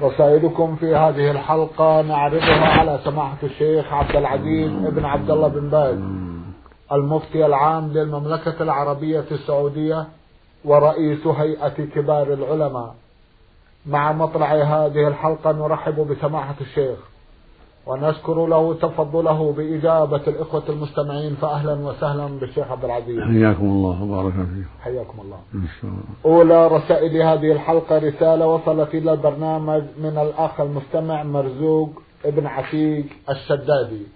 رسائلكم في هذه الحلقة نعرضها على سماحة الشيخ عبد العزيز بن عبد الله بن باز المفتي العام للمملكة العربية السعودية ورئيس هيئة كبار العلماء. مع مطلع هذه الحلقة نرحب بسماحة الشيخ. ونشكر له تفضله بإجابة الإخوة المستمعين فأهلا وسهلا بالشيخ عبد العزيز. حياكم الله وبارك فيكم حياكم الله. أولى رسائل هذه الحلقة رسالة وصلت إلى البرنامج من الأخ المستمع مرزوق ابن عتيق الشدادي.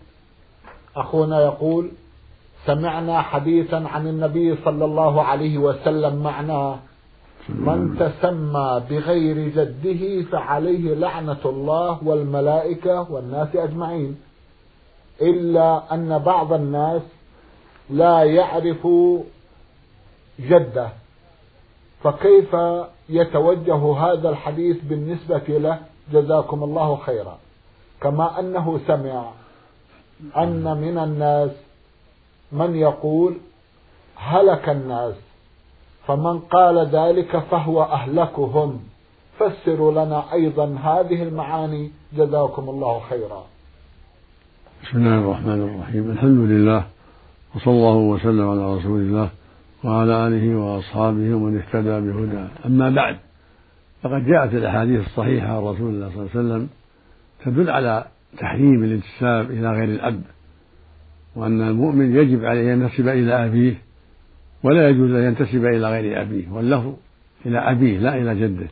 أخونا يقول سمعنا حديثا عن النبي صلى الله عليه وسلم معناه من تسمى بغير جده فعليه لعنة الله والملائكة والناس أجمعين. إلا أن بعض الناس لا يعرف جده. فكيف يتوجه هذا الحديث بالنسبة له؟ جزاكم الله خيرا. كما أنه سمع أن من الناس من يقول هلك الناس. فمن قال ذلك فهو أهلكهم. فسروا لنا أيضا هذه المعاني. جزاكم الله خيرا. بسم الله الرحمن الرحيم. الحمد لله وصلى الله وسلم على رسول الله وعلى آله وأصحابه ومن اهتدى بهداه. أما بعد فقد جاءت الأحاديث الصحيحة عن رسول الله صلى الله عليه وسلم تدل على تحريم الانتساب إلى غير الأب وأن المؤمن يجب عليه أن ينتسب إلى أبيه ولا يجوز أن ينتسب إلى غير أبيه واللفظ إلى أبيه لا إلى جده.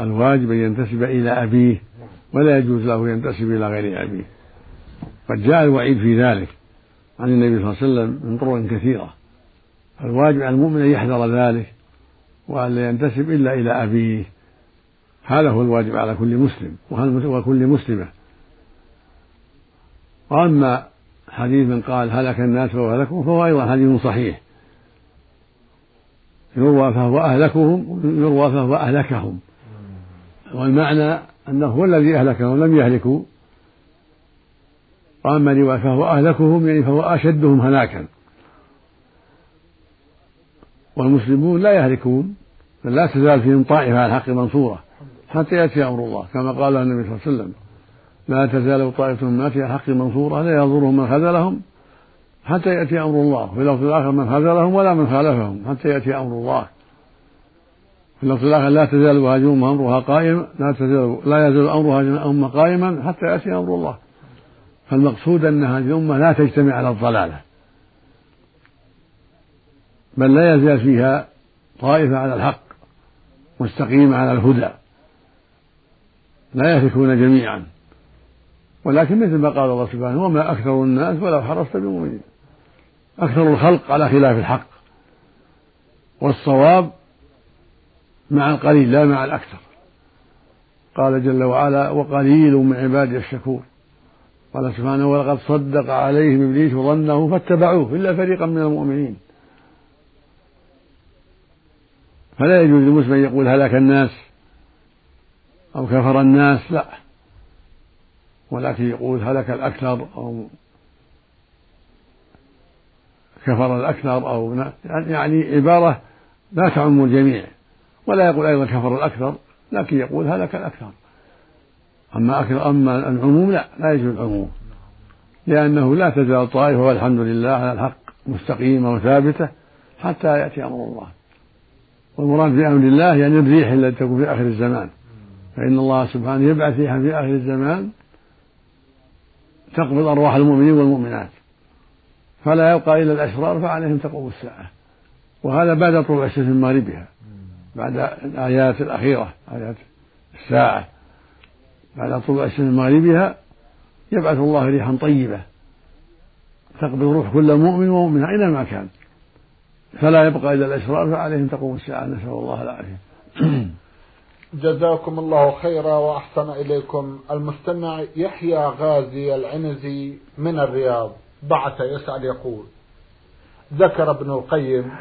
الواجب أن ينتسب إلى أبيه ولا يجوز له ينتسب إلى غير أبيه. قد جاء الوعيد في ذلك عن النبي صلى الله عليه وسلم من طرق كثيرة. فالواجب على المؤمن أن يحذر ذلك وأن لا ينتسب إلا إلى أبيه. هذا هو الواجب على كل مسلم وكل مسلمة. وأما حديث من قال هلك الناس وهلكهم فهو أيضا حديث صحيح. يروى فهو أهلكهم يروى فهو أهلكهم. والمعنى أنه هو الذي أهلكهم لم يهلكوا. وأما رواية فهو أهلكهم يعني فهو أشدهم هلاكا. والمسلمون لا يهلكون بل لا تزال فيهم طائفة على الحق منصورة حتى يأتي أمر الله كما قال النبي صلى الله عليه وسلم لا تزال طائفة من أمتي على الحق منصورة لا يضرهم من خذلهم. حتى يأتي أمر الله. في اللفظ الآخر من خذلهم ولا من خالفهم حتى يأتي أمر الله. في اللفظ الآخر لا تزال هذه أمرها قائما لا تزال لا يزال أمرها الأمة قائما حتى يأتي أمر الله. فالمقصود أن هذه الأمة لا تجتمع على الضلالة. بل لا يزال فيها طائفة على الحق مستقيمة على الهدى. لا يهلكون جميعا. ولكن مثل ما قال الله سبحانه وما أكثر الناس ولو حرصت بمؤمنين. أكثر الخلق على خلاف الحق. والصواب مع القليل لا مع الأكثر. قال جل وعلا وقليل من عبادي الشكور. قال سبحانه ولقد صدق عليهم إبليس ظنه فاتبعوه إلا فريقا من المؤمنين. فلا يجوز للمسلم أن يقول هلك الناس أو كفر الناس لا. ولكن يقول هلك الأكثر أو كفر الأكثر أو يعني عبارة لا تعم الجميع ولا يقول أيضا كفر الأكثر لكن يقول هلك الأكثر. أما أكثر أما العموم لا لا يجوز العموم لأنه لا تزال طائفة والحمد لله على الحق مستقيمة وثابتة حتى يأتي أمر الله. والمراد بأمر الله يعني الريح التي تكون في آخر الزمان. فإن الله سبحانه يبعث ريحا في آخر الزمان تقبض أرواح المؤمنين والمؤمنات. فلا يبقى إلا الأشرار فعليهم تقوم الساعة. وهذا بعد طلوع الشمس من مغربها بعد الآيات الأخيرة آيات الساعة. بعد طلوع الشمس من مغربها يبعث الله ريحا طيبة تقبض روح كل مؤمن ومؤمنة أينما كان. فلا يبقى إلا الأشرار فعليهم تقوم الساعة. نسأل الله العافية. جزاكم الله خيرا وأحسن إليكم. المستمع يحيى غازي العنزي من الرياض. بعث يسأل يقول ذكر ابن القيم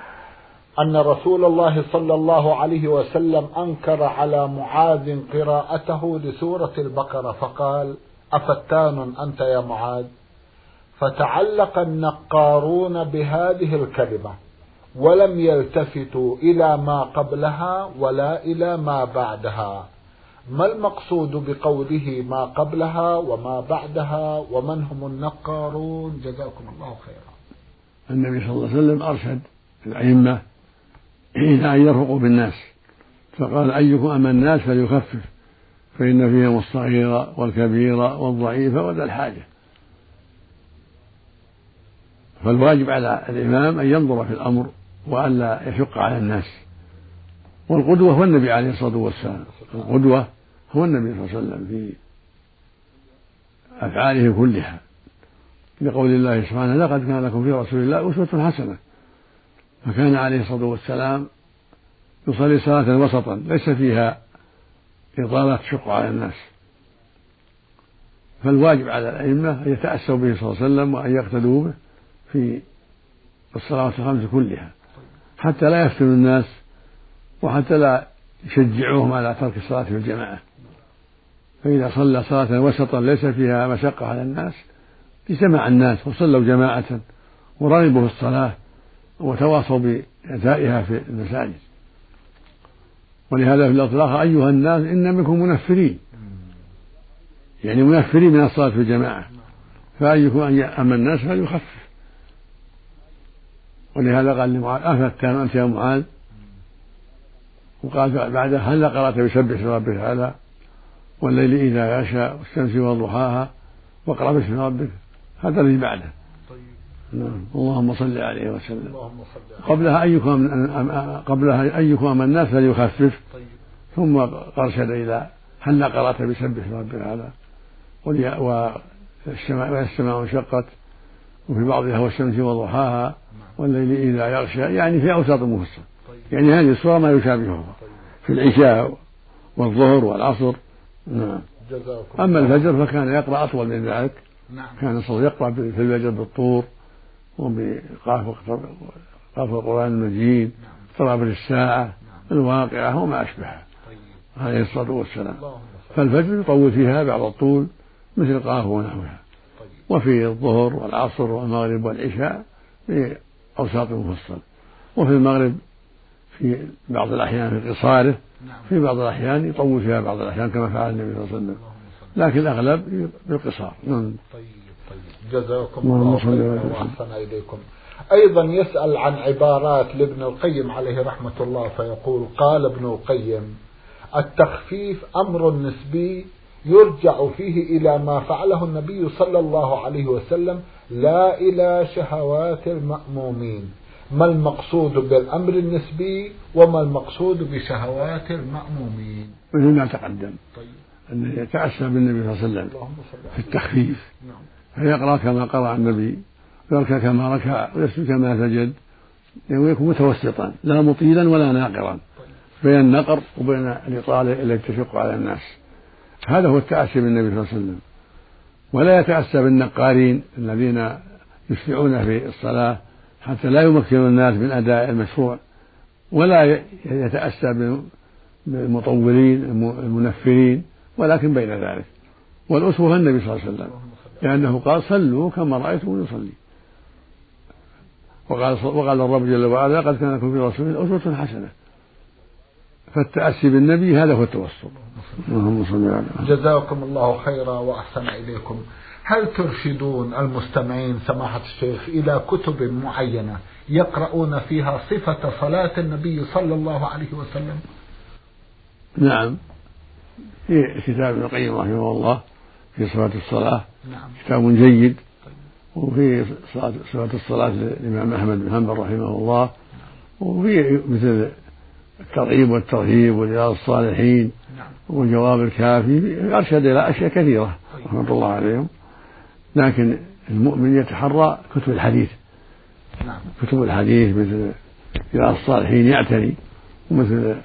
أن رسول الله صلى الله عليه وسلم أنكر على معاذ قراءته لسورة البقرة فقال أفتان أنت يا معاذ؟ فتعلق النقارون بهذه الكلمة ولم يلتفتوا إلى ما قبلها ولا إلى ما بعدها. ما المقصود بقوله ما قبلها وما بعدها ومن هم النقارون؟ جزاكم الله خيرا. النبي صلى الله عليه وسلم أرشد الأئمة إلى أن يرفقوا بالناس فقال أيكم أما الناس فليخفف فإن فيهم الصغير والكبير والضعيف وذا الحاجة. فالواجب على الإمام أن ينظر في الأمر وألا يشق على الناس. والقدوة هو النبي عليه الصلاة والسلام. القدوة هو النبي صلى الله عليه وسلم في أفعاله كلها. لقول الله سبحانه لقد كان لكم في رسول الله أسوة حسنة. فكان عليه الصلاة والسلام يصلي صلاة وسطا ليس فيها إطالة تشق على الناس. فالواجب على الأئمة أن يتأسوا به صلى الله عليه وسلم وأن يقتدوا به في الصلوات الخمس كلها حتى لا يفتنوا الناس وحتى لا يشجعوهم على ترك الصلاة في الجماعة. فإذا صلى صلاة وسطا ليس فيها مشقة على الناس اجتمع الناس وصلوا جماعة ورغبوا في الصلاة وتواصوا بأدائها في المساجد. ولهذا في الإطلاق أيها الناس إن منكم منفرين. يعني منفرين من الصلاة في الجماعة. فأيكم أما الناس فليخفف. ولهذا قال لمعاذ أفتان أنت يا معاذ؟ وقال بعدها هل قرأت بسبح ربك الأعلى والليل إذا يغشى والشمس وضحاها واقرأ باسم ربك. هذا الذي بعده. طيب. نعم. اللهم صل عليه وسلم. اللهم صل قبلها أيكم قبلها أيكم من الناس فليخفف طيب. ثم أرشد إلى هل قرأت بسبح ربك الأعلى والسماء انشقت. وفي بعضها والشمس وضحاها نعم. والليل إذا يغشى. يعني في أوساط المفصل طيب. يعني هذه الصورة ما يشابهها. في العشاء والظهر والعصر نعم أما الفجر فكان يقرأ أطول من ذلك نعم. كان صلى يقرأ في الفجر بالطور وبقاف قاف القرآن المجيد اقتراب نعم. الساعة نعم. الواقعة وما أشبهها طيب. عليه الصلاة والسلام فالفجر يطول فيها بعض الطول مثل قاف ونحوها طيب. وفي الظهر والعصر والمغرب والعشاء في أوساط المفصل وفي المغرب في بعض الأحيان في قصاره نعم. في بعض الأحيان يطول فيها بعض الأحيان كما فعل النبي صلى الله عليه وسلم. لكن الأغلب بالقصار. نعم. طيب طيب. جزاكم الله خيرا وأحسن إليكم. أيضا يسأل عن عبارات لابن القيم عليه رحمة الله فيقول قال ابن القيم التخفيف أمر نسبي يرجع فيه إلى ما فعله النبي صلى الله عليه وسلم لا إلى شهوات المأمومين. ما المقصود بالأمر النسبي وما المقصود بشهوات المأمومين؟ مثل ما تقدم طيب. أنه يتأسى بالنبي صلى الله عليه وسلم في التخفيف. نعم. فيقرأ كما قرأ النبي. ويركع كما ركع ويسجد كما سجد. يعني ويكون متوسطا لا مطيلا ولا ناقرا. طيب. بين النقر وبين الإطالة التي تشق على الناس. هذا هو التأسي بالنبي صلى الله عليه وسلم. ولا يتأسى بالنقارين الذين يسرعون في الصلاة حتى لا يمكن الناس من أداء المشروع ولا يتأسى بالمطولين المنفرين ولكن بين ذلك. والأسوة النبي صلى الله عليه وسلم لأنه قال صلوا كما رأيتم يصلي. وقال وقال الرب جل وعلا قد كان لكم في رسول الله أسوة حسنة. فالتأسي بالنبي هذا هو التوسط اللهم صل على جزاكم الله خيرا وأحسن إليكم. هل ترشدون المستمعين سماحة الشيخ إلى كتب معينة يقرؤون فيها صفة صلاة النبي صلى الله عليه وسلم؟ نعم. في كتاب ابن القيم رحمه الله في صفة الصلاة. نعم. كتاب جيد. وفي صفة الصلاة للإمام أحمد بن حنبل رحمه الله. وفي مثل الترغيب والترهيب ورياض الصالحين نعم. والجواب الكافي أرشد إلى أشياء كثيرة طيب. رحمة الله عليهم. لكن المؤمن يتحرى كتب الحديث. نعم. كتب الحديث مثل رياض الصالحين يعتني ومثل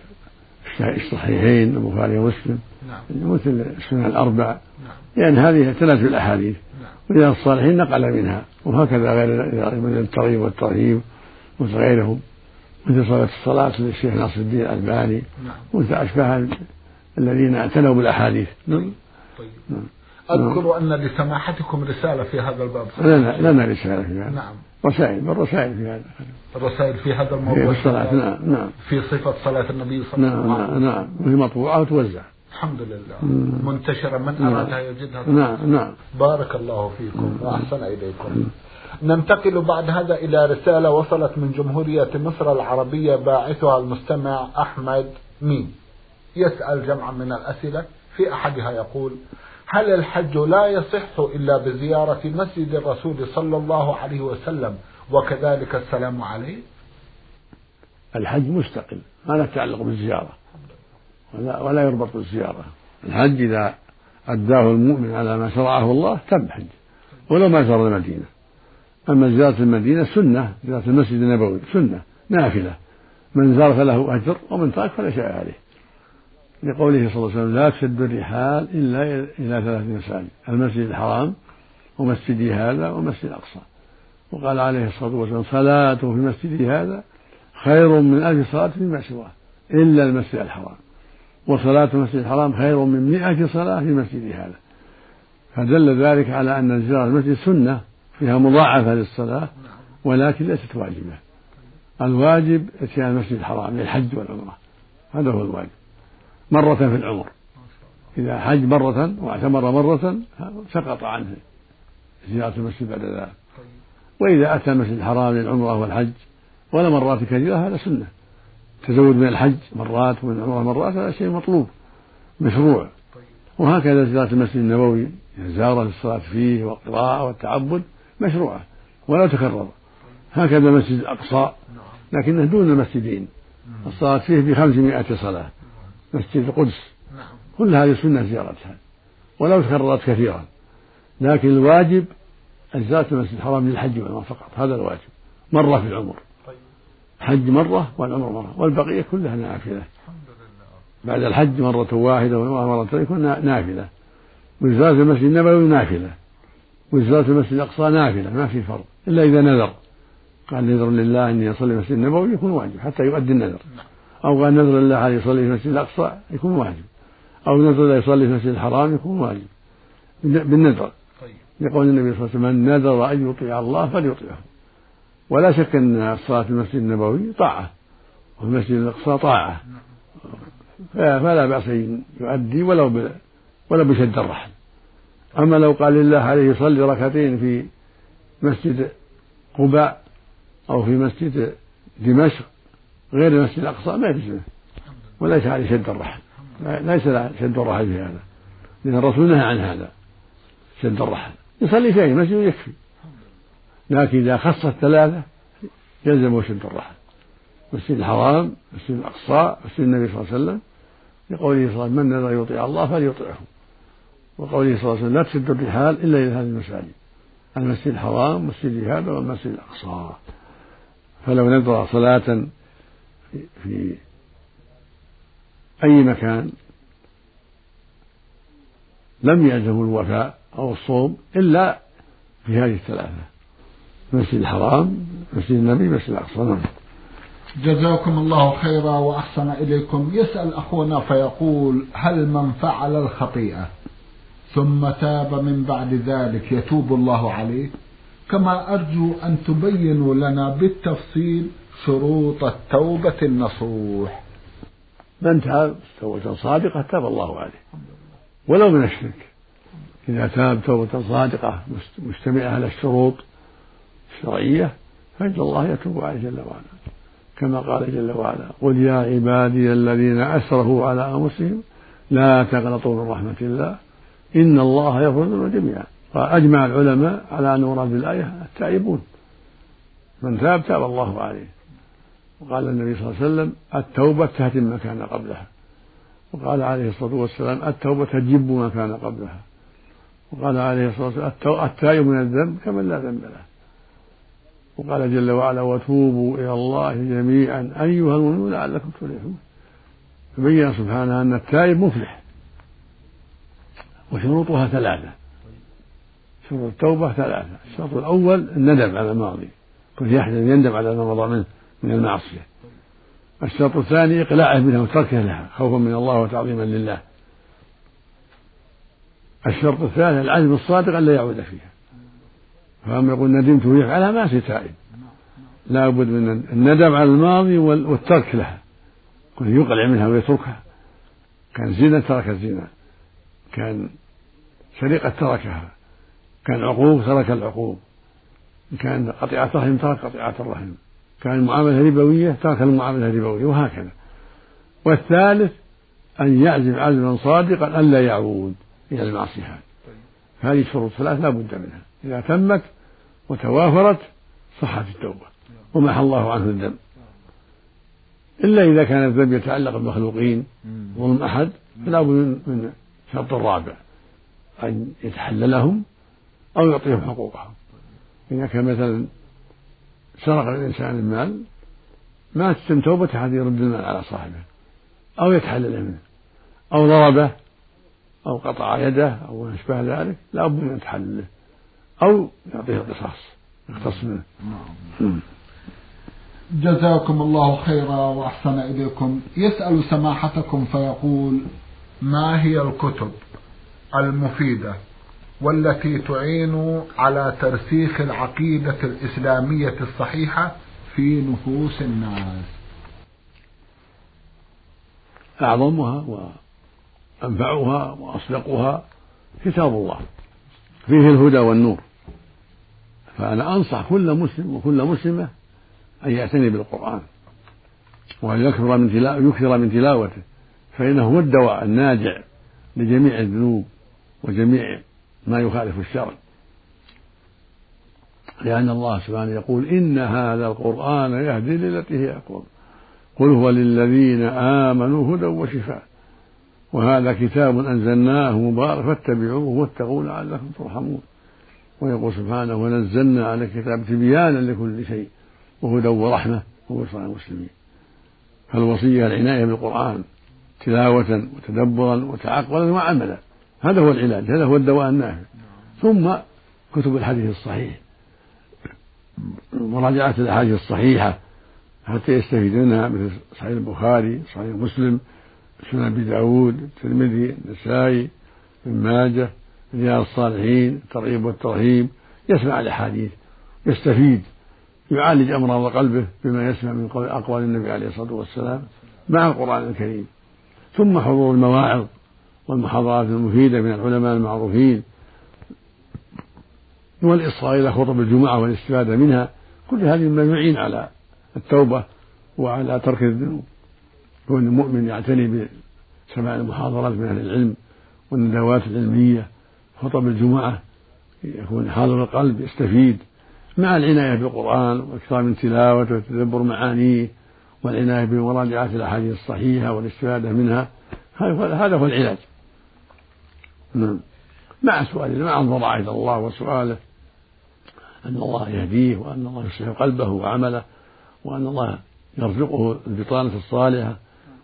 الصحيحين البخاري ومسلم. نعم. مثل السنن الأربع. نعم. لأن هذه تنازل الأحاديث. نعم. ورياض الصالحين نقل منها. وهكذا غير مثل الترغيب والترهيب مثل غيرهم. مثل صلاة الصلاة للشيخ ناصر الدين الألباني. نعم. مثل أشباه الذين اعتنوا بالأحاديث. طيب طيب. نعم. أذكر أن لسماحتكم رسالة في هذا الباب. لنا لنا رسالة في هذا. نعم. رسائل بل رسائل في هذا. الرسائل في هذا في الموضوع الصلاة. نعم نعم. في صفة صلاة النبي صلى الله نعم عليه وسلم. نعم. نعم وهي مطبوعة وتوزع. الحمد لله. مم. منتشرة. من نعم. أرادها يجدها. نعم نعم. بارك الله فيكم وأحسن إليكم. ننتقل بعد هذا إلى رسالة وصلت من جمهورية مصر العربية باعثها المستمع أحمد مين. يسأل جمعا من الأسئلة. في أحدها يقول هل الحج لا يصح إلا بزيارة مسجد الرسول صلى الله عليه وسلم وكذلك السلام عليه؟ الحج مستقل ما له تعلق بالزيارة ولا, ولا يربط بالزيارة الحج إذا أداه المؤمن على ما شرعه الله تم حج ولو ما زار المدينة. أما زيارة المدينة سنة زيارة المسجد النبوي سنة نافلة. من زار فله أجر ومن ترك فلا شيء عليه. لقوله صلى الله عليه وسلم لا تشد الرحال إلا إلى ثلاث مساجد المسجد الحرام ومسجدي هذا ومسجد الأقصى وقال عليه الصلاة والسلام صلاة في مسجدي هذا خير من ألف صلاة فيما سواه إلا المسجد الحرام. وصلاة المسجد الحرام خير من مئة صلاة في مسجد هذا. فدل ذلك على أن زيارة المسجد سنة فيها مضاعفة للصلاة ولكن ليست واجبة. الواجب إتيان المسجد الحرام للحج والعمرة. هذا هو الواجب. مرة في العمر. إذا حج مرة واعتمر مرة سقط عنه زيارة المسجد بعد ذلك. وإذا أتى المسجد الحرام للعمرة والحج ولا مرات كثيرة هذا سنة. تزود من الحج مرات ومن العمرة مرات هذا شيء مطلوب مشروع. وهكذا زيارة المسجد النبوي زيارة للصلاة فيه والقراءة والتعبد مشروعة ولا تكرر. هكذا المسجد الأقصى لكنه دون المسجدين الصلاة فيه بخمسمائة صلاة. مسجد القدس. نعم. كل هذه سنة زيارتها. ولو تكررت كثيرا. لكن الواجب زيارة المسجد الحرام للحج والعمرة فقط. هذا الواجب. مرة في العمر. طيب. حج مرة والعمر مرة. والبقية كلها نافلة. بعد الحج مرة واحدة والعمرة مرة يكون نافلة. وزيارة المسجد النبوي نافلة. وزيارة المسجد الأقصى نافلة. ما في فرض إلا إذا نذر. قال نذر لله إني أصلي المسجد النبوي يكون واجب حتى يؤدي النذر. نعم. أو قال نذر لله أن يصلي في المسجد الأقصى يكون واجب. أو نذر لا يصلي في المسجد الحرام يكون واجب. بالنذر. طيب. يقول النبي صلى الله عليه وسلم من نذر أن يطيع الله فليطيعه. ولا شك أن الصلاة في المسجد النبوي طاعة وفي المسجد الأقصى طاعة. فلا بأس أن يؤدي ولو. ولو بشد الرحل أما لو قال لله عليه يصلي ركعتين في مسجد قباء أو في مسجد دمشق غير المسجد الأقصى ما يجوز. له وليس عليه شد الرحل. ليس شد الرحل في هذا. لأن الرسول نهى عن هذا. شد الرحل. يصلي في أي مسجد يكفي. لكن إذا خص الثلاثة يلزمه شد الرحل. مسجد الحرام مسجد الأقصى مسجد النبي صلى الله عليه وسلم. لقوله صلى الله عليه وسلم من نذر يطيع الله فليطيعه وقوله صلى الله عليه وسلم لا تشد الرحال إلا إلى هذه المساجد. المسجد الحرام مسجد هذا والمسجد الأقصى. فلو نذر صلاة في أي مكان لم يلزم الوفاء أو الصوم إلا في هذه الثلاثة المسجد الحرام مسجد النبي مسجد الأقصى. نعم. جزاكم الله خيرا وأحسن إليكم. يسأل أخونا فيقول هل من فعل الخطيئة ثم تاب من بعد ذلك يتوب الله عليه؟ كما أرجو أن تبينوا لنا بالتفصيل شروط التوبة النصوح. من تاب توبة صادقة تاب الله عليه. ولو من الشرك. إذا تاب توبة صادقة مجتمعة على الشروط الشرعية فإن الله يتوب عليه جل وعلا. كما قال جل وعلا قل يا عبادي الذين أسرفوا على أنفسهم لا تقنطوا من رحمة الله إن الله يغفر جميعا. وأجمع العلماء على أن مراد الآية التائبون. من تاب تاب الله عليه. وقال النبي صلى الله عليه وسلم التوبة تهدم ما كان قبلها. وقال عليه الصلاة والسلام التوبة تجب ما كان قبلها. وقال عليه الصلاة والسلام التائب من الذنب كمن لا ذنب له. وقال جل وعلا وتوبوا إلى الله جميعا أيها المؤمنون لعلكم تفلحون. بين سبحانه أن التائب مفلح. وشروطها ثلاثة. شروط التوبة ثلاثة. الشرط الأول الندم على الماضي. كل يحزن يندم على ما مضى منه. من المعصية. الشرط الثاني إقلاعه منها وتركه لها خوفا من الله وتعظيما لله. الشرط الثالث العزم الصادق ألا يعود فيها. فأما يقول ندمت ويفعلها ما في تائب. لا بد من الندم على الماضي والترك لها. كل يقلع منها ويتركها. كان زنا ترك الزنا. كان سرقة تركها. كان عقوق ترك العقوق. كان قطيعة رحم ترك قطيعة الرحم. كان المعاملة ربوية ترك المعاملة الربوية وهكذا. والثالث أن يعزم عزما صادقا ألا يعود إلى المعصية هذه. الشروط ثلاث لا بد منها. إذا تمت وتوافرت صحت التوبة. ومحى الله عنه الذنب. إلا إذا كان الذنب يتعلق بالمخلوقين ظلم أحد فلا بد من شرط الرابع أن يتحللهم أو يعطيهم حقوقهم. إذا كان مثلا سرق الإنسان المال ما تتم توبته حتى يرد المال على صاحبه أو يتحلل منه أو ضربه أو قطع يده أو ما أشبه ذلك لا بد من تحلله أو يعطيه القصاص يقتص منه نعم. جزاكم الله خيرا وأحسن إليكم يسأل سماحتكم فيقول ما هي الكتب المفيدة والتي تعين على ترسيخ العقيدة الإسلامية الصحيحة في نفوس الناس. أعظمها وأنفعها وأصدقها كتاب الله فيه الهدى والنور. فأنا أنصح كل مسلم وكل مسلمة أن يعتني بالقرآن وأن يكثر من يكثر من تلاوته فإنه هو الدواء الناجع لجميع الذنوب وجميع ما يخالف الشرع. لأن الله سبحانه يقول إن هذا القرآن يهدي للتي هي أقوم. قل هو للذين آمنوا هدى وشفاء. وهذا كتاب أنزلناه مبارك فاتبعوه واتقوا لعلكم ترحمون. ويقول سبحانه ونزلنا على الكتاب تبيانا لكل شيء وهدى ورحمة وبشرى المسلمين. فالوصية العناية بالقرآن تلاوة وتدبرا وتعقلا وعملا. هذا هو العلاج هذا هو الدواء النافع. ثم كتب الحديث الصحيح. مراجعة الأحاديث الصحيحة حتى يستفيد منها مثل صحيح البخاري صحيح مسلم سنن أبي داود الترمذي النسائي ابن ماجه رياض الصالحين الترغيب والترهيب. يسمع الأحاديث يستفيد يعالج أمراض قلبه بما يسمع من أقوال النبي عليه الصلاة والسلام مع القرآن الكريم. ثم حضور المواعظ. والمحاضرات المفيدة من العلماء المعروفين والإصغاء إلى خطب الجمعة والاستفادة منها كل هذه مما يعين على التوبة وعلى ترك الذنوب. كون المؤمن يعتني بسماع المحاضرات من أهل العلم والندوات العلمية. خطب الجمعة يكون حاضر القلب يستفيد مع العناية بالقرآن والإكثار من تلاوته وتدبر معانيه والعناية بمراجعة الأحاديث الصحيحة والاستفادة منها. هذا هو العلاج. نعم. مع سؤاله مع الضراعة إلى الله وسؤاله. أن الله يهديه وأن الله يصلح قلبه وعمله وأن الله يرزقه البطانة الصالحة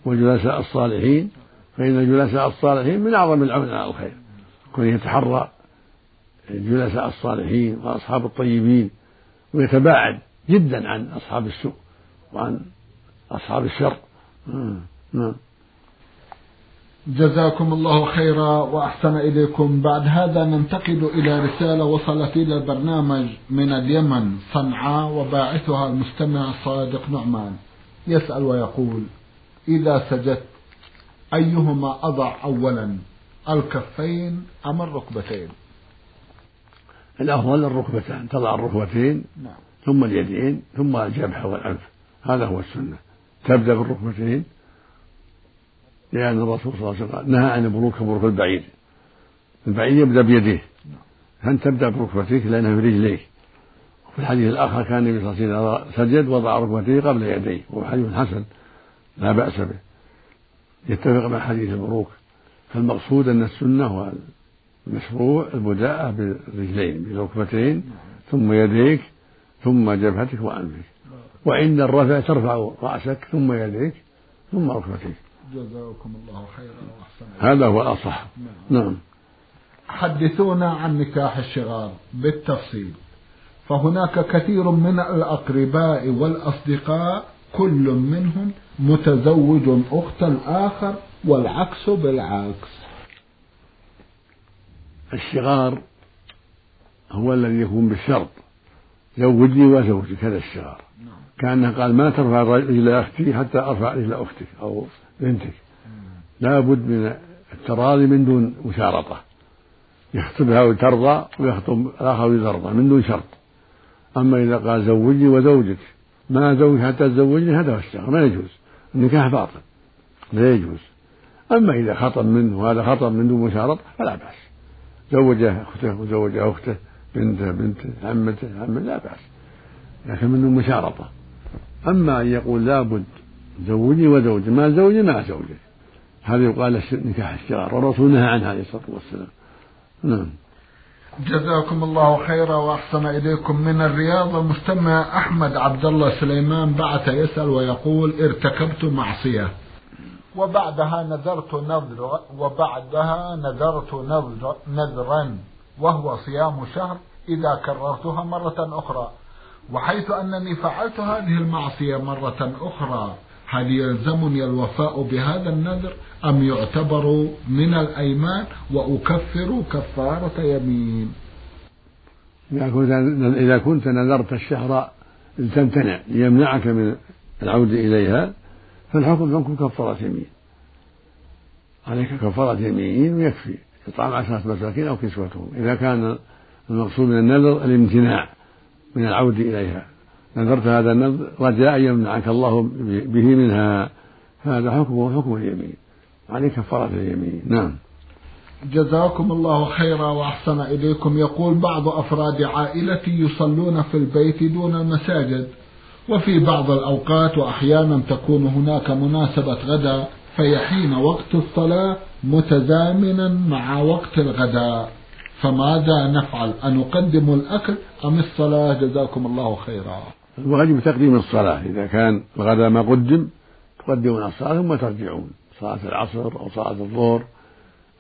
والجلساء الصالحين. فإن الجلساء الصالحين من أعظم العون على الخير. كون يتحرى الجلساء الصالحين وأصحاب الطيبين ويتباعد جدا عن أصحاب السوء وعن أصحاب الشر. نعم. جزاكم الله خيرا وأحسن إليكم. بعد هذا ننتقل إلى رسالة وصلت إلى البرنامج من اليمن صنعاء وباعثها المستمع صادق نعمان. يسأل ويقول إذا سجدت أيهما أضع أولا الكفين أم الركبتين؟ الأفضل الركبتان تضع الركبتين نعم. ثم اليدين ثم الجبهة والأنف. هذا هو السنة. تبدأ بالركبتين لأن الرسول صلى الله عليه وسلم نهى عن البروك بروك البعير. البعير يبدأ بيديه أنت تبدأ بركبتيك لأنها في رجليك وفي الحديث الآخر كان النبي صلى الله عليه وسلم سجد وضع ركبتيه قبل يديه وهو حديث حسن. لا بأس به. يتفق مع حديث البروك. فالمقصود أن السنة والمشروع البداءة بالرجلين بالركبتين ثم يديك ثم جبهتك وأنفك. وعند الرفع ترفع رأسك ثم يديك ثم ركبتيك جزاكم الله خيرا وأحسن هذا هو الأصح. نعم, نعم. حدثونا عن نكاح الشغار بالتفصيل. فهناك كثير من الأقرباء والأصدقاء كل منهم متزوج أخت الآخر والعكس بالعكس. الشغار هو الذي يكون بالشرط. زوجني وزوجك هذا الشغار نعم. كأنه قال ما ترفع رجل أختي حتى أرفع رجل أختك أو بنتك لا بد من التراضي من دون مشارطة. يخطبها وترضى ويخطب الآخر ويرضى من دون شرط. أما إذا قال زوجني وزوجك. ما زوج حتى تزوجني هذا هو الشغار ما يجوز. النكاح باطل. لا يجوز. أما إذا خطب منه وهذا خطب من دون مشارطة فلا بأس. زوج أخته وزوج أخته بنته بنته عمته عمه لا بأس. لكن من دون مشارطة. أما أن يقول لابد زوجي وزوجي ما زوجي ما زوجي. هذا يقال نكاح الشغار والرسول نهى عنها عليه الصلاة والسلام. نعم. جزاكم الله خيرا وأحسن إليكم. من الرياض المستمع أحمد عبد الله سليمان بعث يسأل ويقول ارتكبت معصية. وبعدها نذرت نذر وبعدها نذرت نذر نذرا وهو صيام شهر إذا كررتها مرة أخرى. وحيث أنني فعلت هذه المعصية مرة أخرى. هل يلزمني الوفاء بهذا النذر أم يعتبر من الأيمان وأكفر كفارة يمين؟ إذا كنت نذرت الشهر لتمتنع ليمنعك من العودة إليها فالحكم حكم كفارة يمين. عليك كفارة يمين ويكفي إطعام عشرة مساكين أو كسوتهم. إذا كان المقصود من النذر الامتناع من العودة إليها. نذرت هذا النذر رجاء يمنعك الله به منها. هذا حكمه حكم اليمين. عليه كفارة اليمين. نعم. جزاكم الله خيرا وأحسن إليكم. يقول بعض أفراد عائلتي يصلون في البيت دون المساجد وفي بعض الأوقات وأحيانا تكون هناك مناسبة غداء فيحين وقت الصلاة متزامنا مع وقت الغداء فماذا نفعل؟ أنقدم الأكل أم الصلاة؟ جزاكم الله خيرا. الواجب تقديم الصلاة. إذا كان الغداء ما قدم تقدمون الصلاة ثم ترجعون. صلاة العصر أو صلاة الظهر.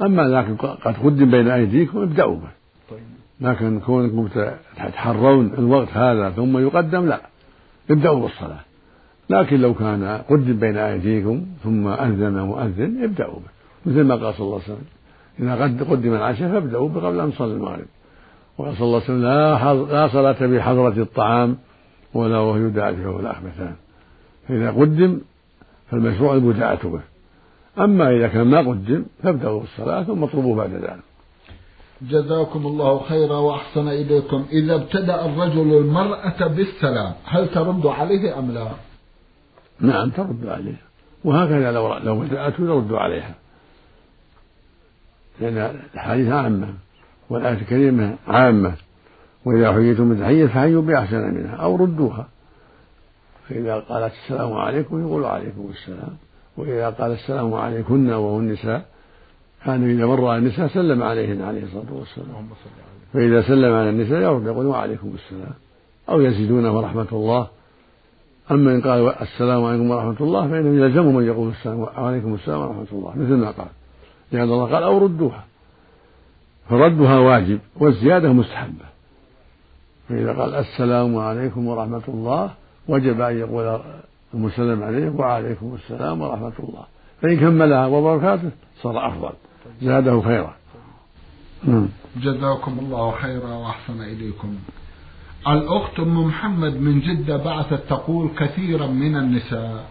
أما لكن قد قدم بين أيديكم ابدأوا به. طيب. لكن كونكم تتحرون الوقت هذا ثم يقدم لا. ابدأوا بالصلاة. لكن لو كان قدم بين أيديكم ثم أذن مؤذن ابدأوا به. مثل ما قال صلى الله عليه وسلم إذا قد قدم العشاء فابدأوا قبل أن تصلي المغرب. وقال صلى الله عليه وسلم لا لا صلاة بحضرة الطعام ولا وهو يدافعه الأخبثان فإذا قدم فالمشروع البداءة به. أما إذا كان ما قدم فابدأوا بالصلاة ثم اطلبوا بعد ذلك. جزاكم الله خيرا وأحسن إليكم. إذا ابتدأ الرجل المرأة بالسلام هل ترد عليه أم لا؟ نعم ترد عليه. وهكذا لو لو بدأته يرد عليها. لأن الحديث عامة والآية الكريمة عامة. وإذا حييتم بتحية فحيوا بأحسن منها أو ردوها. فإذا قالت السلام عليكم يقول عليكم السلام. وإذا قال السلام عليكن وهو النساء كان إذا مر على النساء سلم عليهن عليه الصلاة والسلام. فإذا سلم على النساء يرد يقول وعليكم السلام. أو يزيدونه ورحمة الله. أما إن قال السلام عليكم ورحمة الله فإنه يلزمهم أن يقول السلام عليكم السلام ورحمة الله. مثل ما قال. لأن الله قال أو ردوها. فردها واجب والزيادة مستحبة. فإذا قال السلام عليكم ورحمة الله وجب أن يقول المسلم عليه وعليكم السلام ورحمة الله. فإن كملها وبركاته صار أفضل. زاده خيرا. نعم. جزاكم الله خيرا وأحسن إليكم. الأخت أم محمد من جدة بعثت تقول كثيرا من النساء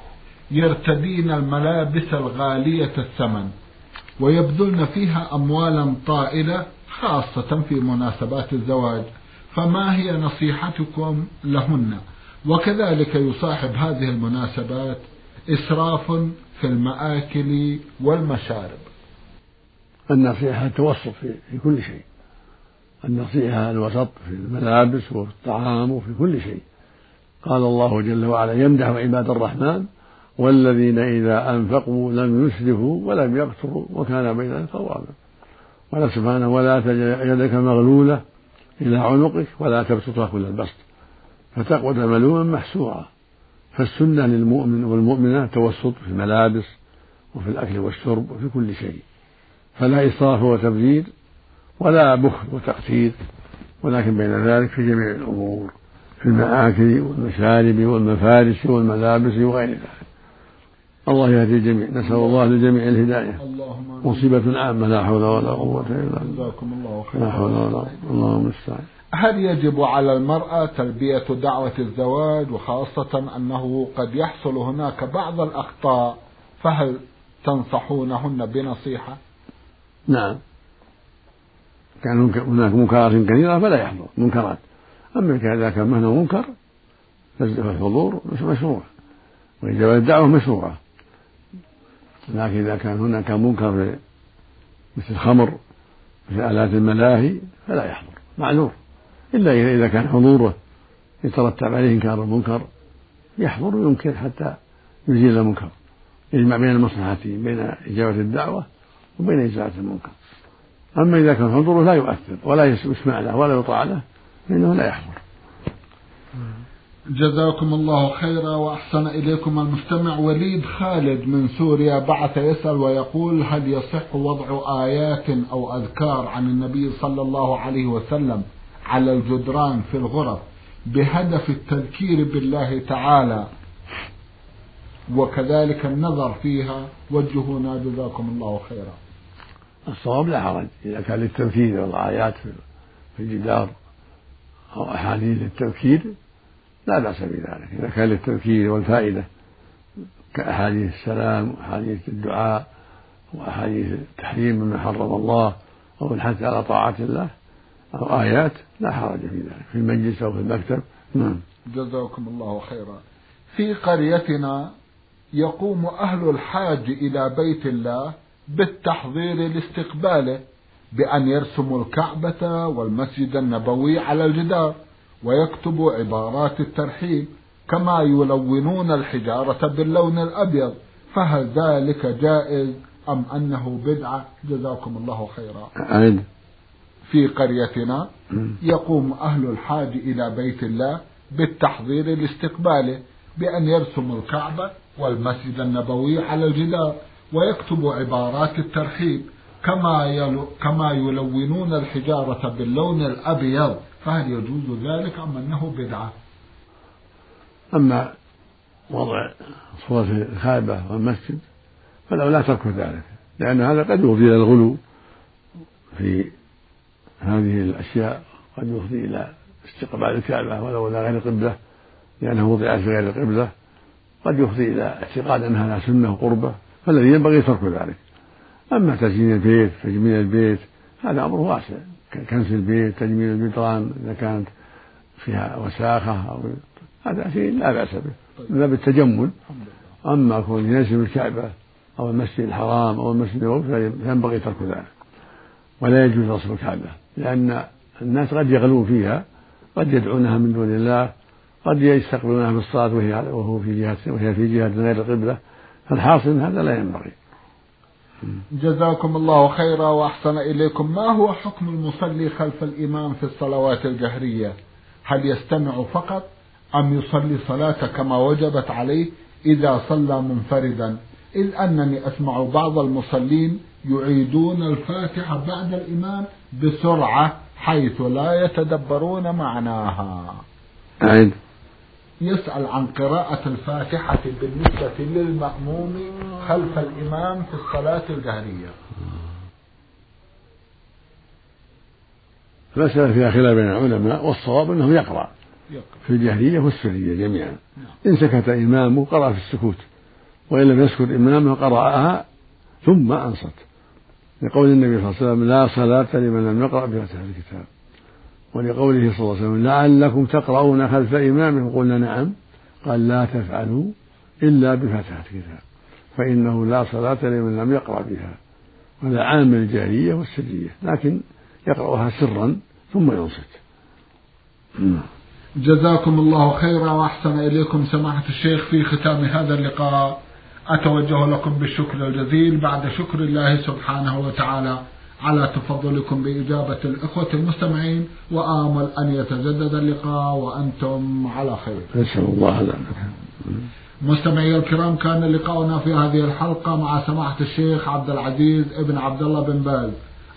يرتدين الملابس الغالية الثمن ويبذلن فيها أموالا طائلة خاصة في مناسبات الزواج. فما هي نصيحتكم لهن؟ وكذلك يصاحب هذه المناسبات إسراف في المآكل والمشارب. النصيحة التوسط في كل شيء. النصيحة الوسط في الملابس وفي الطعام وفي كل شيء. قال الله جل وعلا يمدح عباد الرحمن والذين إذا أنفقوا لم يسرفوا ولم يقتروا وكان بين ذلك قواما قال سبحانه ولا تجعل يدك مغلولة إلى عنقك ولا تبسطها كل البسط. فتقعد ملوما محسورا. فالسنة للمؤمن والمؤمنة التوسط في الملابس وفي الأكل والشرب وفي كل شيء. فلا إسراف وتبذير ولا بخل وتقتير ولكن بين ذلك في جميع الأمور في المآكل والمشارب والمفارش والملابس وغير ذلك. الله يهدي الجميع. نسأل الله للجميع الهداية. مصيبة عامة لا حول ولا قوة إلا بالله. الله خير لا حول ولا قوة. اللهم المستعان هل يجب على المرأة تلبية دعوة الزواج وخاصة أنه قد يحصل هناك بعض الأخطاء؟ فهل تنصحونهن بنصيحة؟ نعم. كان هناك منكرات كثيرة فلا يحضر. منكرات. أما إذا كان مهنة منكر فالحضور مشروع. وإجابة الدعوة مشروعة لكن إذا كان هناك منكر مثل الخمر مثل آلات الملاهي فلا يحضر معذور. إلا إذا كان حضوره يترتب عليه إنكار المنكر يحضر وينكر حتى يزيل المنكر. يجمع بين المصلحتين بين إجابة الدعوة وبين إزالة المنكر. أما إذا كان حضوره لا يؤثر ولا يسمع له ولا يطاع له فإنه لا يحضر. جزاكم الله خيرا وأحسن إليكم المستمع. وليد خالد من سوريا بعث يسأل ويقول هل يصح وضع آيات أو أذكار عن النبي صلى الله عليه وسلم على الجدران في الغرف بهدف التذكير بالله تعالى وكذلك النظر فيها؟ وجهونا جزاكم الله خيرا. الصواب لا حرج. إذا كان للتذكير والآيات في الجدار أو أحاديث للتذكير لا بأس بذلك. إذا كان للتذكير والفائدة كأحاديث السلام وأحاديث الدعاء وأحاديث التحريم مما حرم الله أو الحث على طاعة الله أو آيات لا حرج في ذلك. في المجلس أو في المكتب. نعم. جزاكم الله خيرا. في قريتنا يقوم أهل الحاج إلى بيت الله بالتحضير لاستقباله بأن يرسموا الكعبة والمسجد النبوي على الجدار. ويكتبوا عبارات الترحيب كما يلونون الحجارة باللون الأبيض. فهل ذلك جائز أم أنه بدعة؟ جزاكم الله خيرا. أعد في قريتنا يقوم أهل الحاج إلى بيت الله بالتحضير لاستقباله بأن يرسموا الكعبة والمسجد النبوي على الجدار ويكتبوا عبارات الترحيب كما كما يلونون الحجارة باللون الأبيض. فهل يجوز ذلك أم أنه بدعة؟ أما وضع صورة الكعبة والمسجد فالأولى ترك ذلك لأن هذا قد يفضي إلى الغلو في هذه الأشياء قد يفضي إلى استقبال الكعبة ولو إلى غير القبلة لأنه وضعت في غير القبلة قد يفضي إلى اعتقاد أنها سنة وقربة فالذي ينبغي ترك ذلك أما تزيين البيت تجميل البيت هذا أمر واسع كنس البيت تجميل الجدران إذا كانت فيها وساخة أو هذا شيء لا بأس به. من باب التجمل أما كون ينسب الكعبة أو المسجد الحرام أو المسجد النبوي فينبغي ترك ذلك. ولا يجوز رسم الكعبة لأن الناس قد يغلون فيها قد يدعونها من دون الله قد يستقبلونها بالصلاة وهي وهو في جهة وهي في جهة غير القبلة. فالحاصل هذا لا ينبغي. جزاكم الله خيرا وأحسن إليكم. ما هو حكم المصلي خلف الإمام في الصلوات الجهرية؟ هل يستمع فقط أم يصلي صلاة كما وجبت عليه إذا صلى منفردا؟ إذ أنني أسمع بعض المصلين يعيدون الفاتحة بعد الإمام بسرعة حيث لا يتدبرون معناها. أعد يسأل عن قراءة الفاتحة بالنسبة للمأموم خلف الإمام في الصلاة الجهرية. المسألة فيها خلاف بين العلماء والصواب أنه يقرأ في الجهرية والسرية جميعا. إن سكت إمامه قرأ في السكوت وإن لم يسكت إمامه قرأها ثم أنصت. لقول النبي صلى الله عليه وسلم لا صلاة لمن لم يقرأ بفاتحة الكتاب. ولقوله صلى الله عليه وسلم لعلكم تقرؤون خلف إمامكم قلنا نعم قال لا تفعلوا إلا بفاتحة الكتاب فإنه لا صلاة لمن لم يقرأ بها ولا عام الجاهلية والسرية لكن يقرأها سرا ثم ينصت. جزاكم الله خيرا وأحسن إليكم سماحة الشيخ في ختام هذا اللقاء. أتوجه لكم بالشكر الجزيل بعد شكر الله سبحانه وتعالى. على تفضلكم بإجابة الإخوة المستمعين وآمل أن يتجدد اللقاء وأنتم على خير. نسأل الله ذلك مستمعي الكرام كان لقاؤنا في هذه الحلقة مع سماحة الشيخ عبد العزيز ابن عبد الله بن باز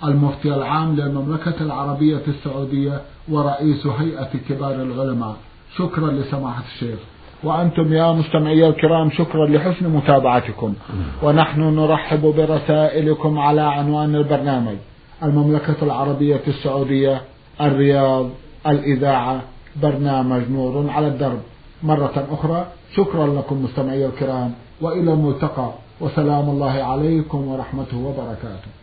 المفتي العام للمملكة العربية السعودية ورئيس هيئة كبار العلماء. شكرا لسماحة الشيخ. وأنتم يا مستمعي الكرام شكرا لحسن متابعتكم. ونحن نرحب برسائلكم على عنوان البرنامج. المملكة العربية السعودية الرياض الإذاعة برنامج نور على الدرب. مرة أخرى شكرا لكم مستمعي الكرام وإلى الملتقى. وسلام الله عليكم ورحمته وبركاته.